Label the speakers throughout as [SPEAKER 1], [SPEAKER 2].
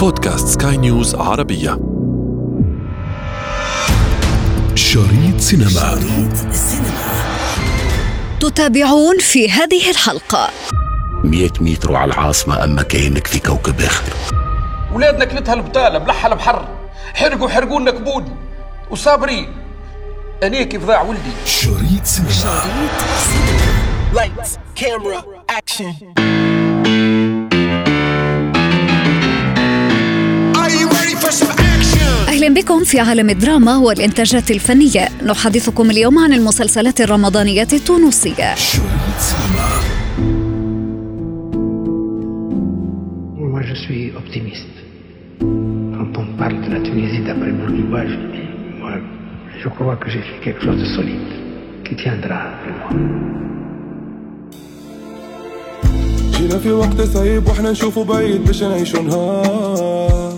[SPEAKER 1] بودكاست سكاي نيوز عربية.
[SPEAKER 2] شريط سينما.
[SPEAKER 3] شريط سينما.
[SPEAKER 4] تتابعون في هذه الحلقة.
[SPEAKER 5] 100 متر على العاصمة أما كأنك في كوكب آخر.
[SPEAKER 6] ولادنا كلتها البطالة بلحها البحر. حرقوا حرقوا لنا كبودي وصابرين أنا كيف ضاع ولدي؟
[SPEAKER 2] شريط سينما.
[SPEAKER 3] شريط سينما.
[SPEAKER 7] Lights, camera, action.
[SPEAKER 4] أهلا بكم في عالم الدراما والإنتاجات الفنية نحدثكم اليوم عن المسلسلات الرمضانية التونسية
[SPEAKER 2] شريط سينما
[SPEAKER 8] Moi, je suis optimiste. Quand on parle de la Tunisie d'après Bourguiba, je, moi, je crois que j'ai fait quelque chose de solide, qui tiendra après moi.
[SPEAKER 9] جينا في وقت صعيب وإحنا نشوفوا بعيد باش نعيشوا نهار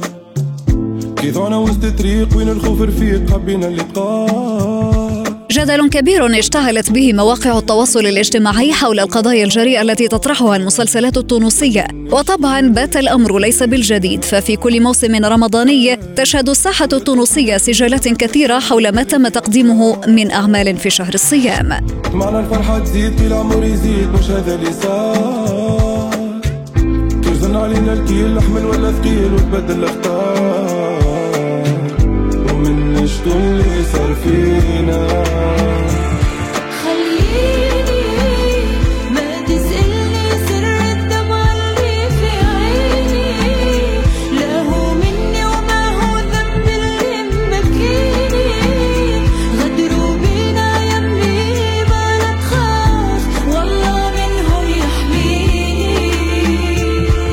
[SPEAKER 9] كيضعنا وسط طريق وين الخوف رفيق حبينا اللقاء.
[SPEAKER 4] جدل كبير اشتعلت به مواقع التواصل الاجتماعي حول القضايا الجريئة التي تطرحها المسلسلات التونسية. وطبعا بات الأمر ليس بالجديد ففي كل موسم رمضاني تشهد الساحة التونسية سجالات كثيرة حول ما تم تقديمه من أعمال في شهر الصيام.
[SPEAKER 9] معنا الفرحة تزيد طيل العمر يزيد مش هذا اللي صار. علينا الكيل احمل ولا ثقيل وتبدل الاختار فينا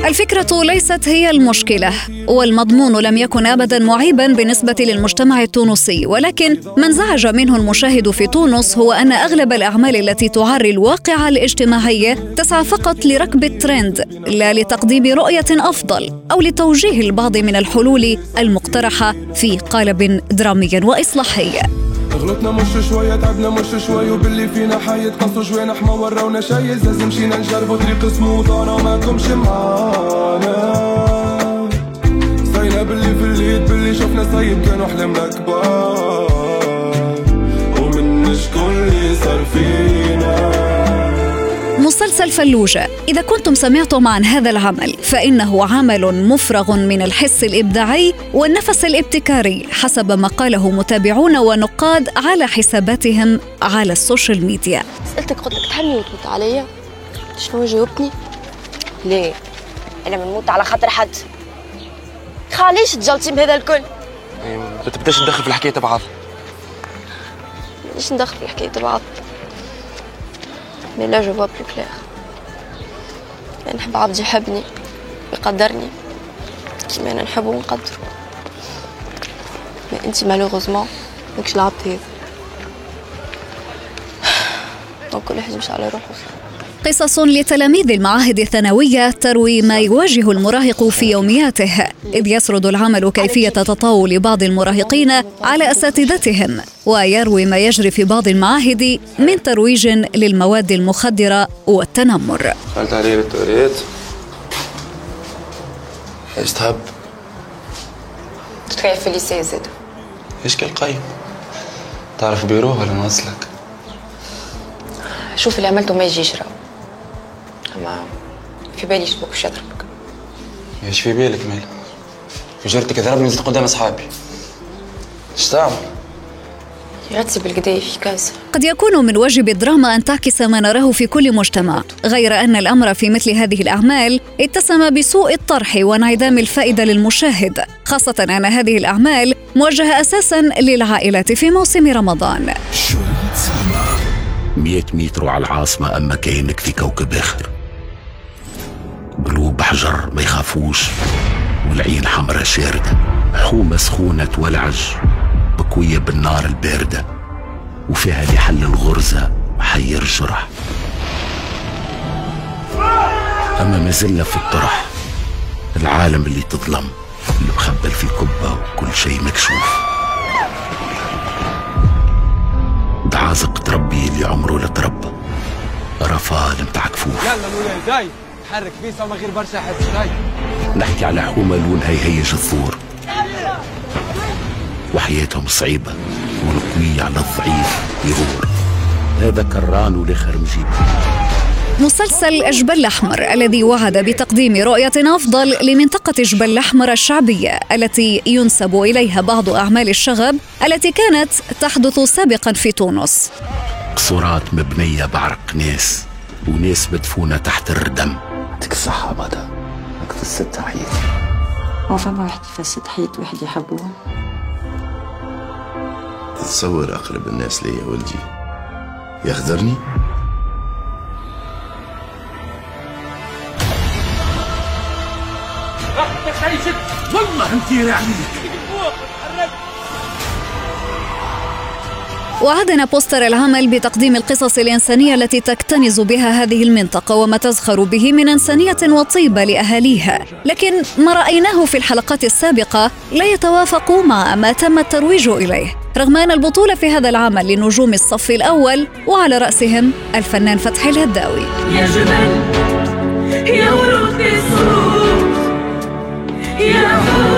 [SPEAKER 4] الفكرة ليست هي المشكلة والمضمون لم يكن أبدا معيبا بالنسبة للمجتمع التونسي ولكن ما انزعج منه المشاهد في تونس هو أن أغلب الأعمال التي تعري الواقع الاجتماعي تسعى فقط لركب الترند لا لتقديم رؤية أفضل أو لتوجيه البعض من الحلول المقترحة في قالب درامي وإصلاحي.
[SPEAKER 9] غلطنا مش شوية تعبنا مش شوي وباللي فينا حيتقصوا شوي نحما ورونا شي لازم مشينا نجربوا طريق سموث أنا وماكمش معانا. صينا باللي في الليل باللي شفنا صيب كانوا حلمنا كبار.
[SPEAKER 4] فلوجة إذا كنتم سمعتم عن هذا العمل فإنه عمل مفرغ من الحس الإبداعي والنفس الابتكاري حسب ما قاله متابعون ونقاد على حساباتهم على السوشيال ميديا.
[SPEAKER 10] سألتك قلت لك تحبني وتموت عليا؟ شنو جاوبتني؟ ليه؟ أنا بنموت على خاطر حد. خاليش تجلطي بهذا الكل.
[SPEAKER 11] ما تبداش تدخل في الحكاية تبعض
[SPEAKER 10] ليش ندخل في حكاية بعض. mais là je vois plus clair نحب عبد يحبني يقدرني كيما أنا نحبه ونقدره mais انتي malheureusement ماكش لعبت هذا. donc كل واحد يمشي على روحه
[SPEAKER 4] قصص لتلاميذ المعاهد الثانوية تروي ما يواجه المراهق في يومياته إذ يسرد العمل كيفية تطاول بعض المراهقين على أساتذتهم ويروي ما يجري في بعض المعاهد من ترويج للمواد المخدرة والتنمر.
[SPEAKER 11] دخلت عليه بالتوريت إيش تهب
[SPEAKER 10] تتكيف في ال lycée زاد
[SPEAKER 11] إيش كالقيم تعرف بيروه ولا نوصلك
[SPEAKER 10] شوف اللي عملته ما يجيش راهو اما في بالي شبك وش يضربك
[SPEAKER 11] إيش في بالك مال فجرتك ضربني نزلت قدام أصحابي. إيش تعمل
[SPEAKER 10] يرتسي بالقداي في كاس.
[SPEAKER 4] قد يكون من واجب الدراما أن تعكس ما نراه في كل مجتمع. غير أن الأمر في مثل هذه الأعمال اتسم بسوء الطرح وانعدام الفائدة للمشاهد. خاصة أن هذه الأعمال موجهة أساسا للعائلات في موسم رمضان.
[SPEAKER 2] شريط سينما
[SPEAKER 5] 100 متر على العاصمة أما كأنك في كوكب آخر. قلوب حجر ما يخافوش والعين حمرا شاردة حومة سخونة تولعج بكوية بالنار الباردة وفيها لحل الغرزة حي الجرح أما ما زلنا في الطرح العالم اللي تظلم اللي مخبل في كبة وكل شيء مكشوف. بعازق تربي اللي عمره لا تربى. رفاه متاع كفوف
[SPEAKER 6] يلا مولاي زايد
[SPEAKER 12] حرك فيسا وما غير برشا حس شاي
[SPEAKER 5] نحكي على حومة لونها يهيج الثور وحياتهم صعيبة والقوي على الضعيف يغور. هذا كران والاخر مجيب
[SPEAKER 4] مسلسل جبل الأحمر الذي وعد بتقديم رؤية أفضل لمنطقة جبل الأحمر الشعبية التي ينسب إليها بعض أعمال الشغب التي كانت تحدث سابقا في تونس.
[SPEAKER 5] قصورات مبنية بعرق ناس وناس مدفونة تحت الردم. يعطيك الصحة مدى لك فسدت حياتي
[SPEAKER 13] هو فما واحد يفسد حياة واحد يحبوها
[SPEAKER 14] تتصور أقرب الناس ليا ولدي. يخذرني
[SPEAKER 2] والله مثير عليك
[SPEAKER 4] وعدنا poster العمل بتقديم القصص الإنسانية التي تكتنز بها هذه المنطقة وما تزخر به من إنسانية وطيبة لأهاليها. لكن ما رأيناه في الحلقات السابقة لا يتوافق مع ما تم الترويج إليه. رغم أن البطولة في هذا العمل لنجوم الصف الأول وعلى رأسهم الفنان فتحي الهداوي.
[SPEAKER 15] يا جبل يا ورود الصوت يا حوت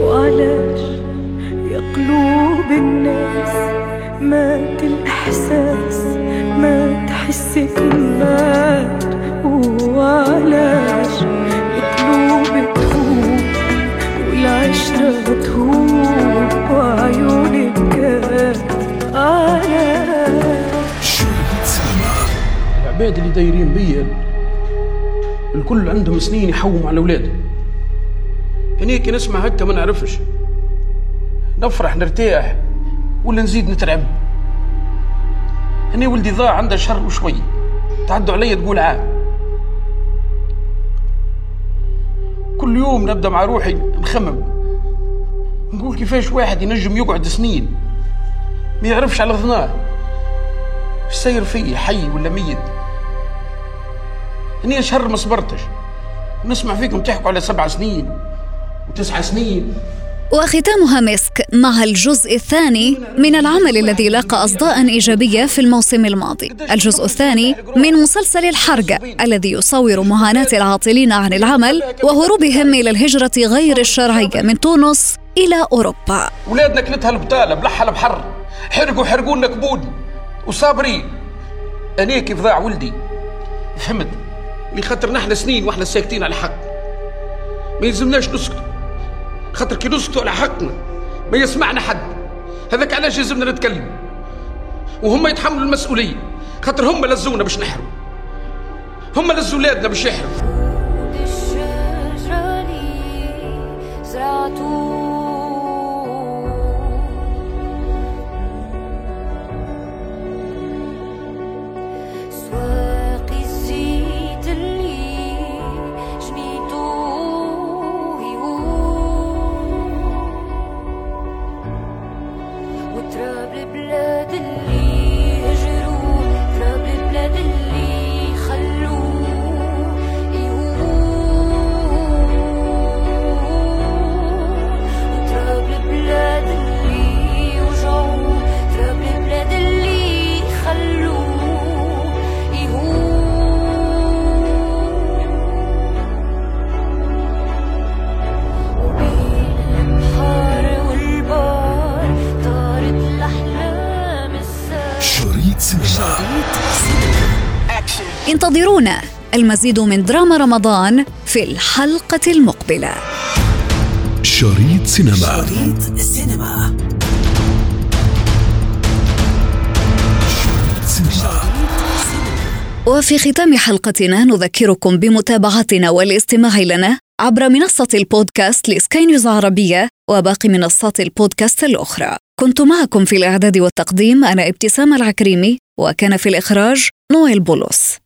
[SPEAKER 16] وعلاش يا قلوب الناس؟ مات الإحساس ما تحسك مات وعلاش القلوب تهوب والعشرة تهوب وعيونك علاش؟
[SPEAKER 6] العباد اللي دايرين بيا الكل عندهم سنين يحوموا على اولادهم هنيك نسمع هكا ما نعرفش. نفرح نرتاح. ولا نزيد نترعب؟ هني ولدي ضاع عنده شهر وشوي. تعدوا عليا تقول عام. كل يوم نبدأ مع روحي نخمم. نقول كيفاش واحد ينجم يقعد سنين ما يعرفش على غناه. إيش ساير فيه حي ولا ميت؟ هني شهر ما صبرتش. نسمع فيكم تحكوا على سبع سنين وتسع سنين.
[SPEAKER 4] وختامها مسك مع الجزء الثاني من العمل الذي لاقى أصداء إيجابية في الموسم الماضي. الجزء الثاني من مسلسل الحرقة الذي يصور معاناة العاطلين عن العمل وهروبهم إلى الهجرة غير الشرعية من تونس إلى أوروبا.
[SPEAKER 6] ولادنا كلتها البطاله بلحها البحر حرقوا حرقوا لنا كبود. وصابرين أنا كيف ضاع ولدي؟ فهمت؟ اللي خاطر نحن سنين وإحنا ساكتين على الحق. ما يلزمناش نسكت. خاطر كي نسكتوا على حقنا ما يسمعنا حد. هذاك علاش لازمنا نتكلم؟ وهم يتحملوا المسؤولية خاطر هم لزونا باش نحرم. هم لزوا ولادنا باش يحرموا.
[SPEAKER 4] انتظرونا. المزيد من دراما رمضان في الحلقة المقبلة.
[SPEAKER 2] شريط سينما.
[SPEAKER 3] شريط سينما.
[SPEAKER 4] وفي ختام حلقتنا نذكركم بمتابعتنا والاستماع لنا عبر منصة البودكاست لسكاي نيوز عربية وباقي منصات البودكاست الأخرى. كنت معكم في الإعداد والتقديم أنا ابتسام العكريمي وكان في الإخراج نويل بولس